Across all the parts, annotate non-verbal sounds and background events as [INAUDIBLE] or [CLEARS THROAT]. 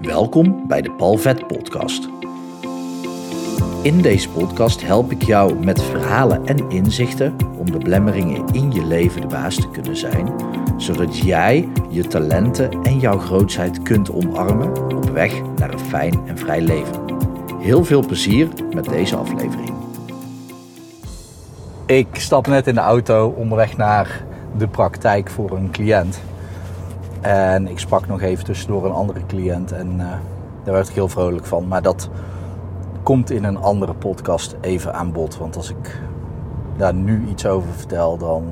Welkom bij de Palvet Podcast. In deze podcast help ik jou met verhalen en inzichten om de blemmeringen in je leven de baas te kunnen zijn, zodat jij je talenten en jouw grootheid kunt omarmen op weg naar een fijn en vrij leven. Heel veel plezier met deze aflevering. Ik stap net in de auto onderweg naar de praktijk voor een cliënt. En ik sprak nog even tussendoor een andere cliënt en uh, daar werd ik heel vrolijk van. Maar dat komt in een andere podcast even aan bod. Want als ik daar nu iets over vertel, dan.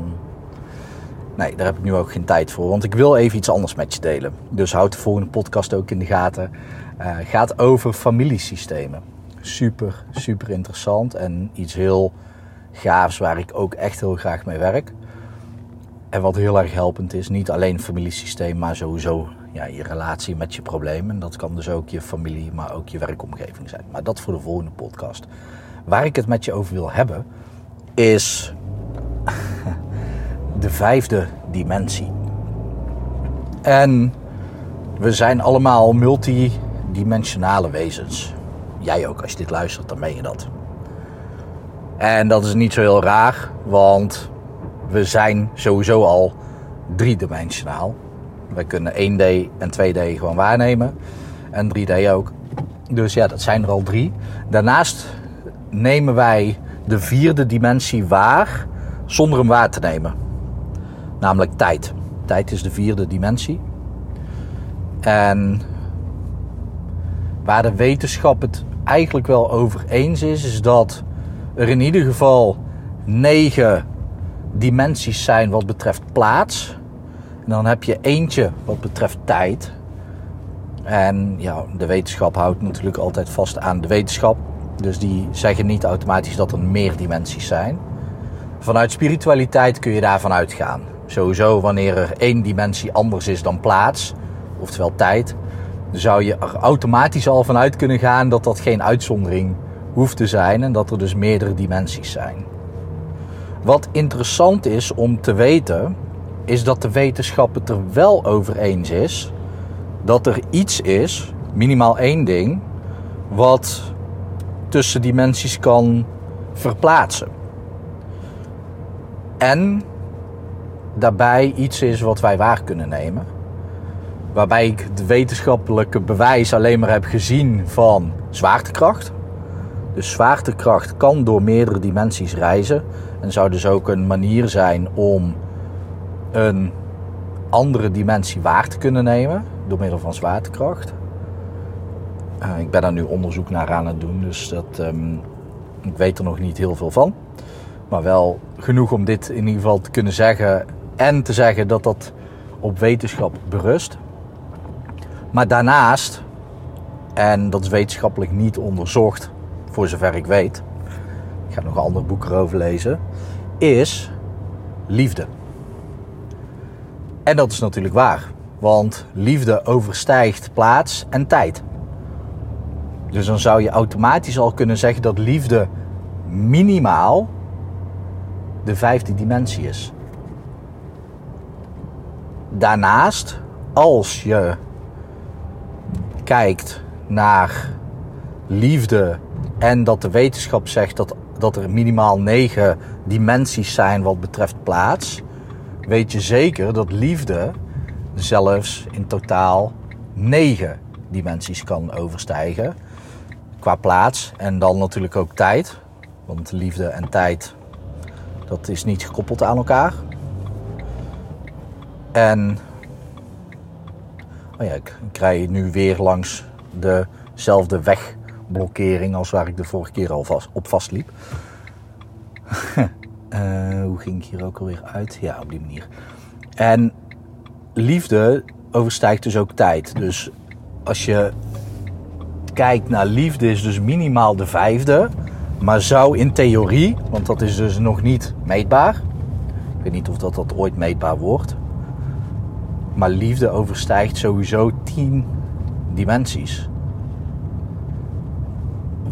Nee, daar heb ik nu ook geen tijd voor. Want ik wil even iets anders met je delen. Dus houd de volgende podcast ook in de gaten. Uh, gaat over familiesystemen. Super, super interessant. En iets heel gaafs waar ik ook echt heel graag mee werk. En wat heel erg helpend is, niet alleen het familiesysteem, maar sowieso ja, je relatie met je problemen. Dat kan dus ook je familie, maar ook je werkomgeving zijn. Maar dat voor de volgende podcast. Waar ik het met je over wil hebben, is [LAUGHS] de vijfde dimensie. En we zijn allemaal multidimensionale wezens. Jij ook, als je dit luistert, dan ben je dat. En dat is niet zo heel raar, want we zijn sowieso al driedimensionaal. We kunnen 1D en 2D gewoon waarnemen. En 3D ook. Dus ja, dat zijn er al drie. Daarnaast nemen wij de vierde dimensie waar zonder hem waar te nemen. Namelijk tijd. Tijd is de vierde dimensie. En waar de wetenschap het eigenlijk wel over eens is, is dat er in ieder geval negen dimensies zijn wat betreft plaats. En dan heb je eentje wat betreft tijd. En ja, de wetenschap houdt natuurlijk altijd vast aan de wetenschap. Dus die zeggen niet automatisch dat er meer dimensies zijn. Vanuit spiritualiteit kun je daarvan uitgaan. Sowieso wanneer er één dimensie anders is dan plaats, oftewel tijd, zou je er automatisch al vanuit kunnen gaan dat dat geen uitzondering hoeft te zijn en dat er dus meerdere dimensies zijn. Wat interessant is om te weten, is dat de wetenschap het er wel over eens is dat er iets is, minimaal één ding, wat tussen dimensies kan verplaatsen. En daarbij iets is wat wij waar kunnen nemen. Waarbij ik het wetenschappelijke bewijs alleen maar heb gezien van zwaartekracht. Dus zwaartekracht kan door meerdere dimensies reizen. En zou dus ook een manier zijn om een andere dimensie waar te kunnen nemen door middel van zwaartekracht. Uh, ik ben daar nu onderzoek naar aan het doen, dus dat, um, ik weet er nog niet heel veel van. Maar wel genoeg om dit in ieder geval te kunnen zeggen en te zeggen dat dat op wetenschap berust. Maar daarnaast, en dat is wetenschappelijk niet onderzocht, voor zover ik weet, ik ga nog een ander boek erover lezen, is liefde. En dat is natuurlijk waar, want liefde overstijgt plaats en tijd. Dus dan zou je automatisch al kunnen zeggen dat liefde minimaal de vijfde dimensie is. Daarnaast, als je kijkt naar liefde en dat de wetenschap zegt dat, dat er minimaal negen dimensies zijn wat betreft plaats, weet je zeker dat liefde zelfs in totaal negen dimensies kan overstijgen qua plaats en dan natuurlijk ook tijd. Want liefde en tijd, dat is niet gekoppeld aan elkaar. En oh ja, ik krijg nu weer langs dezelfde wegblokkering als waar ik de vorige keer al vast, op vastliep. uh, [LAUGHS] hoe ging ik hier ook alweer uit? Ja, op die manier. En liefde overstijgt dus ook tijd. Dus als je kijkt naar liefde is dus minimaal de vijfde. Maar zou in theorie, want dat is dus nog niet meetbaar. Ik weet niet of dat, dat ooit meetbaar wordt. Maar liefde overstijgt sowieso tien dimensies.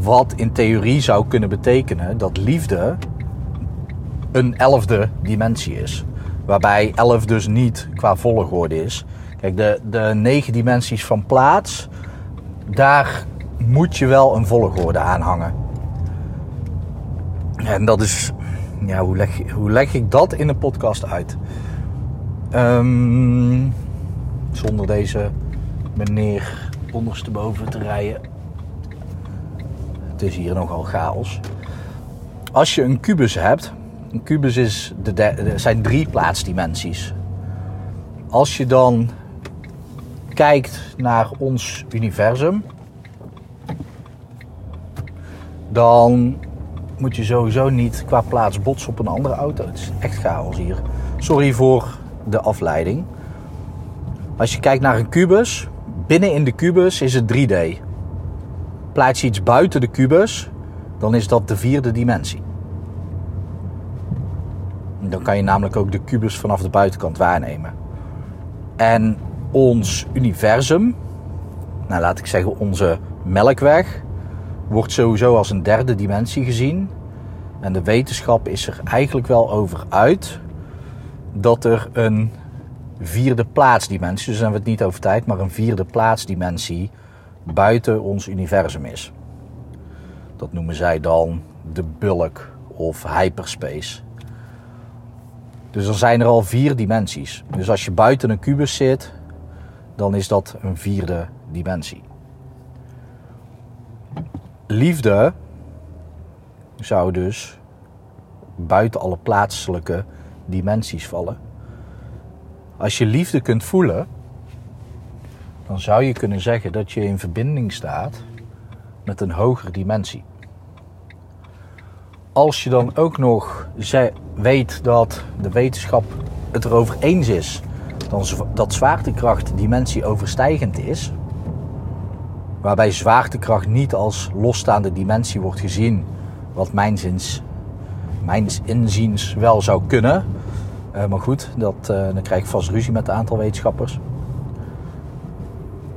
Wat in theorie zou kunnen betekenen dat liefde een elfde dimensie is. Waarbij elf dus niet qua volgorde is. Kijk, de, de negen dimensies van plaats, daar moet je wel een volgorde aan hangen. En dat is, ja, hoe leg, hoe leg ik dat in een podcast uit? Ehm, zonder deze meneer ondersteboven te rijden. Het is hier nogal chaos. Als je een kubus hebt, een kubus is de zijn drie plaatsdimensies. Als je dan kijkt naar ons universum, dan moet je sowieso niet qua plaats botsen op een andere auto. Het is echt chaos hier. Sorry voor de afleiding. Als je kijkt naar een kubus, binnen in de kubus is het 3D. Plaats je iets buiten de kubus, dan is dat de vierde dimensie. Dan kan je namelijk ook de kubus vanaf de buitenkant waarnemen. En ons universum, nou laat ik zeggen onze melkweg, wordt sowieso als een derde dimensie gezien. En de wetenschap is er eigenlijk wel over uit dat er een vierde plaatsdimensie, dus dan hebben we het niet over tijd, maar een vierde plaatsdimensie buiten ons universum is. Dat noemen zij dan de bulk of hyperspace. Dus dan zijn er al vier dimensies. Dus als je buiten een kubus zit, dan is dat een vierde dimensie. Liefde zou dus buiten alle plaatselijke dimensies vallen. Als je liefde kunt voelen, dan zou je kunnen zeggen dat je in verbinding staat met een hogere dimensie. Als je dan ook nog weet dat de wetenschap het erover eens is dat zwaartekracht dimensie overstijgend is, waarbij zwaartekracht niet als losstaande dimensie wordt gezien, wat mijn inziens wel zou kunnen. Uh, maar goed, dat, uh, dan krijg ik vast ruzie met een aantal wetenschappers.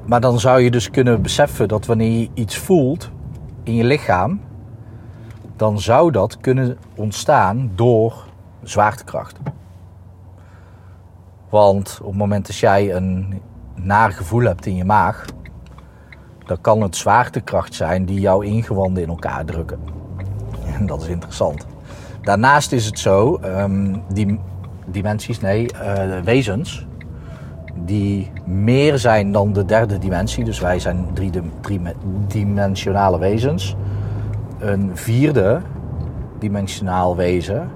Maar dan zou je dus kunnen beseffen dat wanneer je iets voelt in je lichaam, dan zou dat kunnen ontstaan door zwaartekracht. Want op het moment dat jij een naar gevoel hebt in je maag, dan kan het zwaartekracht zijn die jouw ingewanden in elkaar drukken. [LAUGHS] En dat is interessant. Daarnaast is het zo, um, die dimensies, nee, uh, wezens, die meer zijn dan de derde dimensie. Dus wij zijn driedimensionale wezens. Een vierde dimensionaal wezen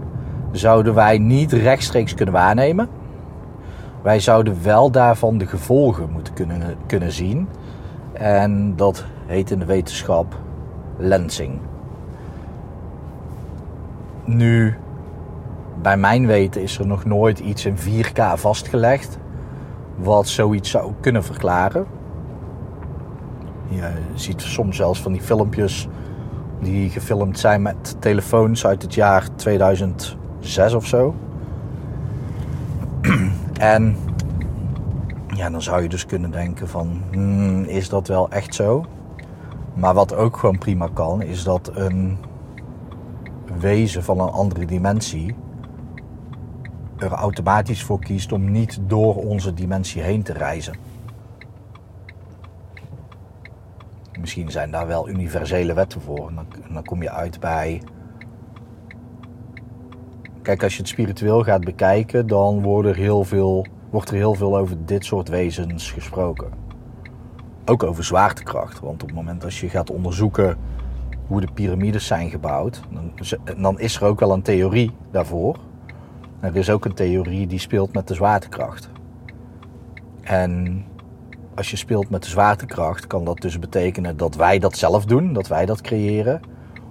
zouden wij niet rechtstreeks kunnen waarnemen. Wij zouden wel daarvan de gevolgen moeten kunnen, kunnen zien. En dat heet in de wetenschap lensing. Nu, bij mijn weten is er nog nooit iets in 4K vastgelegd wat zoiets zou kunnen verklaren. Je ziet soms zelfs van die filmpjes die gefilmd zijn met telefoons uit het jaar 2006 of zo. [CLEARS THROAT] En ja, dan zou je dus kunnen denken van, hmm, is dat wel echt zo? Maar wat ook gewoon prima kan, is dat een wezen van een andere dimensie er automatisch voor kiest om niet door onze dimensie heen te reizen. Misschien zijn daar wel universele wetten voor. Dan, dan kom je uit bij. Kijk, als je het spiritueel gaat bekijken, dan wordt er heel veel, wordt er heel veel over dit soort wezens gesproken. Ook over zwaartekracht. Want op het moment dat je gaat onderzoeken hoe de piramides zijn gebouwd, dan, dan is er ook wel een theorie daarvoor. Er is ook een theorie die speelt met de zwaartekracht. En als je speelt met de zwaartekracht, kan dat dus betekenen dat wij dat zelf doen, dat wij dat creëren.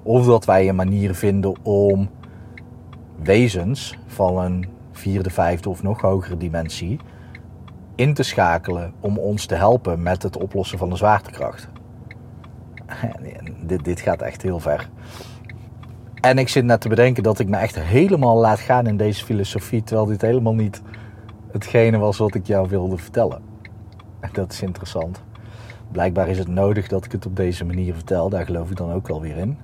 Of dat wij een manier vinden om wezens van een vierde, vijfde of nog hogere dimensie in te schakelen om ons te helpen met het oplossen van de zwaartekracht. [LAUGHS] dit, dit gaat echt heel ver. En ik zit net te bedenken dat ik me echt helemaal laat gaan in deze filosofie, terwijl dit helemaal niet hetgene was wat ik jou wilde vertellen. En dat is interessant. Blijkbaar is het nodig dat ik het op deze manier vertel, daar geloof ik dan ook wel weer in.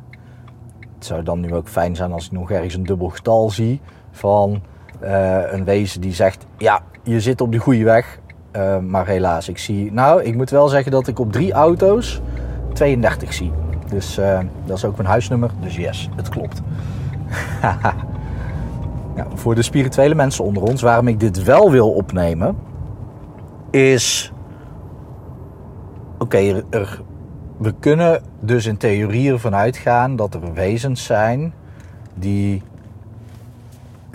Het zou dan nu ook fijn zijn als ik nog ergens een dubbel getal zie van uh, een wezen die zegt: Ja, je zit op de goede weg, Eh, maar helaas, ik zie... Nou, ik moet wel zeggen dat ik op drie auto's 32 zie. Dus eh, dat is ook mijn huisnummer. Dus yes, het klopt. [LAUGHS] voor de spirituele mensen onder ons, waarom ik dit wel wil opnemen, is... Oké, er, we kunnen dus in theorie ervan uitgaan dat er wezens zijn die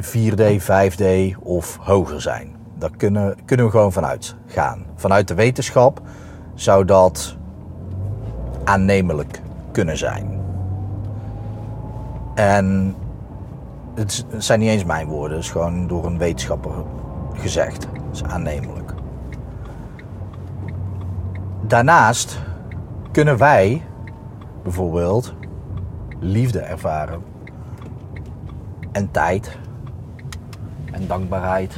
4D, 5D of hoger zijn. Daar kunnen, kunnen we gewoon vanuit gaan. Vanuit de wetenschap zou dat aannemelijk kunnen zijn. En het zijn niet eens mijn woorden, het is gewoon door een wetenschapper gezegd. Is aannemelijk. Daarnaast kunnen wij bijvoorbeeld liefde ervaren en tijd en dankbaarheid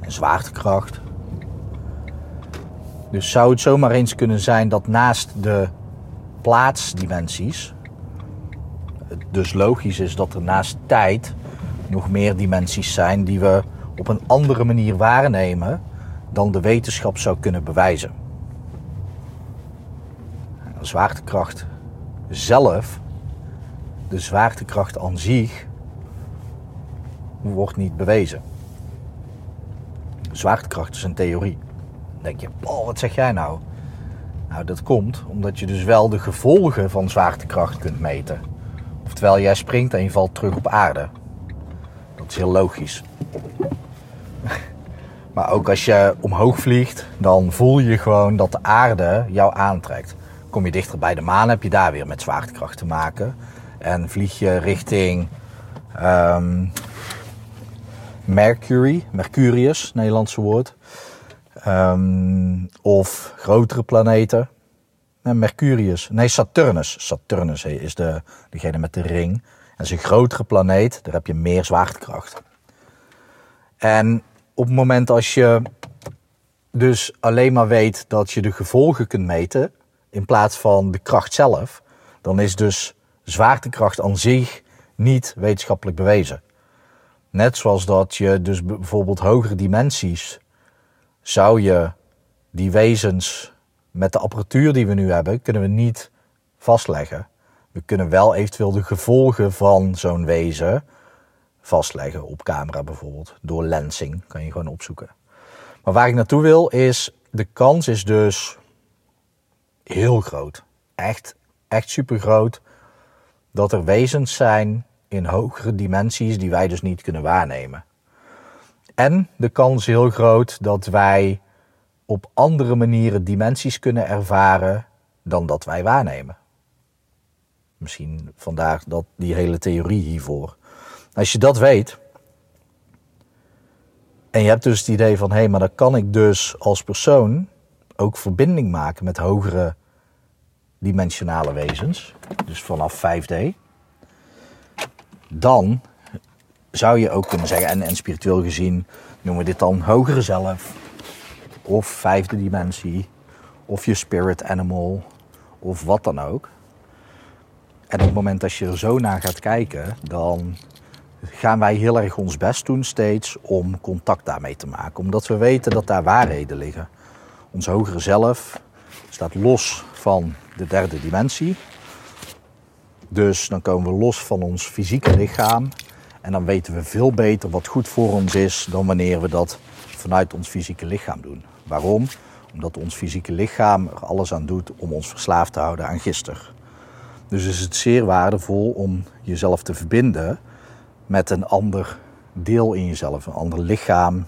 en zwaartekracht. Dus zou het zomaar eens kunnen zijn dat naast de plaatsdimensies, dus logisch is dat er naast tijd nog meer dimensies zijn die we op een andere manier waarnemen dan de wetenschap zou kunnen bewijzen. De zwaartekracht zelf, de zwaartekracht aan zich, wordt niet bewezen. Zwaartekracht is een theorie. Dan denk je, oh, wat zeg jij nou? Nou, dat komt omdat je dus wel de gevolgen van zwaartekracht kunt meten. Oftewel, jij springt en je valt terug op aarde. Dat is heel logisch. [LAUGHS] Maar ook als je omhoog vliegt, dan voel je gewoon dat de aarde jou aantrekt. Kom je dichter bij de maan, heb je daar weer met zwaartekracht te maken. En vlieg je richting um, Mercury, Mercurius, Nederlandse woord. Um, of grotere planeten. Mercurius, nee Saturnus. Saturnus is de, degene met de ring. Dat is een grotere planeet, daar heb je meer zwaartekracht. En op het moment als je dus alleen maar weet dat je de gevolgen kunt meten, in plaats van de kracht zelf, dan is dus zwaartekracht aan zich niet wetenschappelijk bewezen. Net zoals dat je dus bijvoorbeeld hogere dimensies zou je die wezens met de apparatuur die we nu hebben, kunnen we niet vastleggen. We kunnen wel eventueel de gevolgen van zo'n wezen vastleggen op camera bijvoorbeeld. Door lensing kan je gewoon opzoeken. Maar waar ik naartoe wil is, de kans is dus heel groot. Echt, echt super groot. Dat er wezens zijn in hogere dimensies die wij dus niet kunnen waarnemen. En de kans is heel groot dat wij op andere manieren dimensies kunnen ervaren dan dat wij waarnemen. Misschien vandaag dat, die hele theorie hiervoor. Als je dat weet, en je hebt dus het idee van hé, hey, maar dan kan ik dus als persoon ook verbinding maken met hogere dimensionale wezens, dus vanaf 5D, dan zou je ook kunnen zeggen, en, en spiritueel gezien noemen we dit dan hogere zelf, of vijfde dimensie, of je spirit animal, of wat dan ook. En op het moment dat je er zo naar gaat kijken, dan gaan wij heel erg ons best doen steeds om contact daarmee te maken. Omdat we weten dat daar waarheden liggen. Ons hogere zelf staat los van de derde dimensie. Dus dan komen we los van ons fysieke lichaam. En dan weten we veel beter wat goed voor ons is dan wanneer we dat vanuit ons fysieke lichaam doen. Waarom? Omdat ons fysieke lichaam er alles aan doet om ons verslaafd te houden aan gisteren. Dus is het zeer waardevol om jezelf te verbinden met een ander deel in jezelf, een ander lichaam.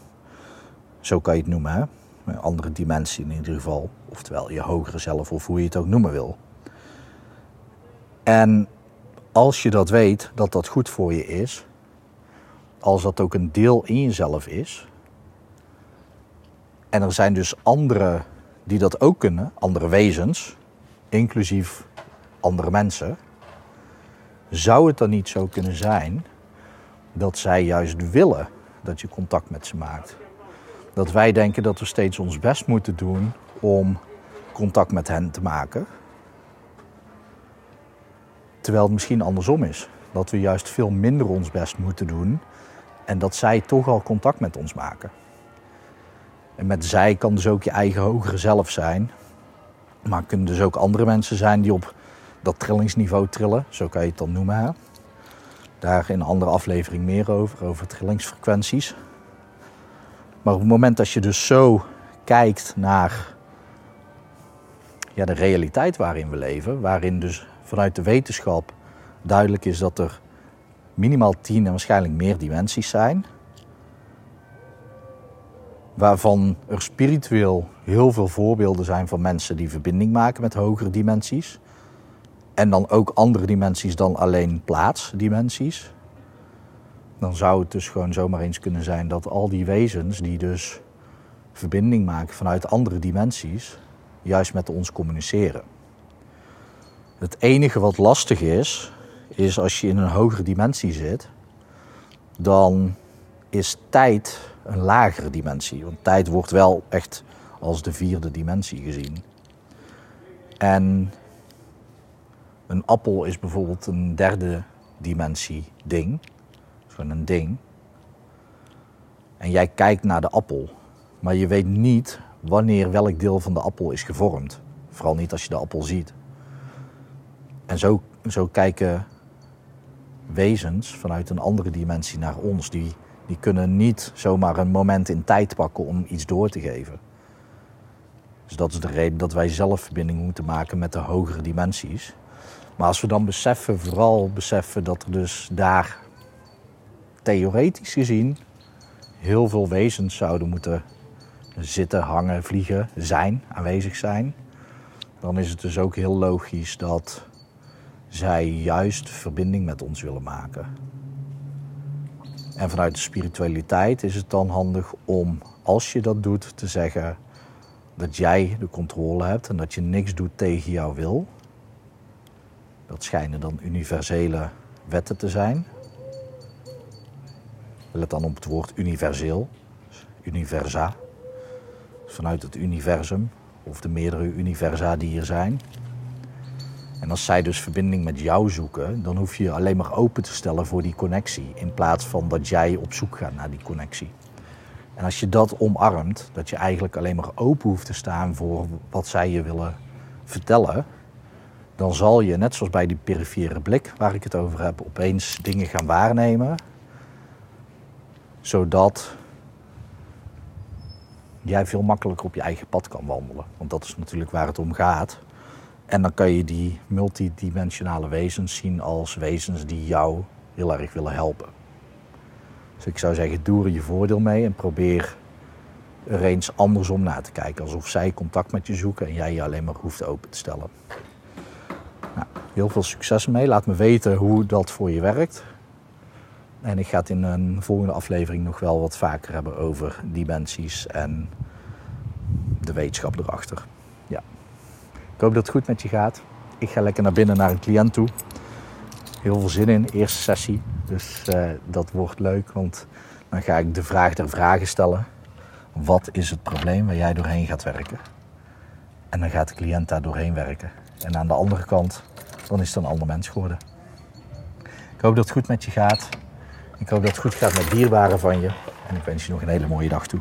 Zo kan je het noemen, een andere dimensie in ieder geval. Oftewel je hogere zelf of hoe je het ook noemen wil. En als je dat weet, dat dat goed voor je is, als dat ook een deel in jezelf is, en er zijn dus anderen die dat ook kunnen, andere wezens, inclusief andere mensen, zou het dan niet zo kunnen zijn dat zij juist willen dat je contact met ze maakt? Dat wij denken dat we steeds ons best moeten doen om contact met hen te maken. Terwijl het misschien andersom is. Dat we juist veel minder ons best moeten doen en dat zij toch al contact met ons maken. En met zij kan dus ook je eigen hogere zelf zijn. Maar kunnen dus ook andere mensen zijn die op dat trillingsniveau trillen. Zo kan je het dan noemen. Daar in een andere aflevering meer over, over trillingsfrequenties. Maar op het moment dat je dus zo kijkt naar ja, de realiteit waarin we leven, waarin dus vanuit de wetenschap duidelijk is dat er minimaal tien en waarschijnlijk meer dimensies zijn, waarvan er spiritueel heel veel voorbeelden zijn van mensen die verbinding maken met hogere dimensies. En dan ook andere dimensies dan alleen plaatsdimensies. Dan zou het dus gewoon zomaar eens kunnen zijn dat al die wezens die dus verbinding maken vanuit andere dimensies, juist met ons communiceren. Het enige wat lastig is, is als je in een hogere dimensie zit, dan is tijd een lagere dimensie. Want tijd wordt wel echt als de vierde dimensie gezien. En een appel is bijvoorbeeld een derde dimensie ding. Gewoon een ding. En jij kijkt naar de appel. Maar je weet niet wanneer welk deel van de appel is gevormd. Vooral niet als je de appel ziet. En zo, zo kijken wezens vanuit een andere dimensie naar ons. Die, die kunnen niet zomaar een moment in tijd pakken om iets door te geven. Dus dat is de reden dat wij zelf verbinding moeten maken met de hogere dimensies. Maar als we dan beseffen, vooral beseffen dat er dus daar theoretisch gezien heel veel wezens zouden moeten zitten, hangen, vliegen, zijn, aanwezig zijn. Dan is het dus ook heel logisch dat zij juist verbinding met ons willen maken. En vanuit de spiritualiteit is het dan handig om, als je dat doet, te zeggen dat jij de controle hebt en dat je niks doet tegen jouw wil. Dat schijnen dan universele wetten te zijn. Let dan op het woord universeel, universa. Vanuit het universum of de meerdere universa die er zijn. En als zij dus verbinding met jou zoeken, dan hoef je je alleen maar open te stellen voor die connectie. In plaats van dat jij op zoek gaat naar die connectie. En als je dat omarmt, dat je eigenlijk alleen maar open hoeft te staan voor wat zij je willen vertellen, dan zal je, net zoals bij die perifere blik waar ik het over heb, opeens dingen gaan waarnemen. Zodat jij veel makkelijker op je eigen pad kan wandelen. Want dat is natuurlijk waar het om gaat. En dan kan je die multidimensionale wezens zien als wezens die jou heel erg willen helpen. Dus ik zou zeggen, doe er je voordeel mee en probeer er eens andersom naar te kijken. Alsof zij contact met je zoeken en jij je alleen maar hoeft open te stellen. Nou, heel veel succes mee. Laat me weten hoe dat voor je werkt. En ik ga het in een volgende aflevering nog wel wat vaker hebben over dimensies en de wetenschap erachter. Ik hoop dat het goed met je gaat. Ik ga lekker naar binnen naar een cliënt toe. Heel veel zin in, eerste sessie. Dus uh, dat wordt leuk, want dan ga ik de vraag der vragen stellen. Wat is het probleem waar jij doorheen gaat werken? En dan gaat de cliënt daar doorheen werken. En aan de andere kant, dan is het een ander mens geworden. Ik hoop dat het goed met je gaat. Ik hoop dat het goed gaat met dierbaren van je. En ik wens je nog een hele mooie dag toe.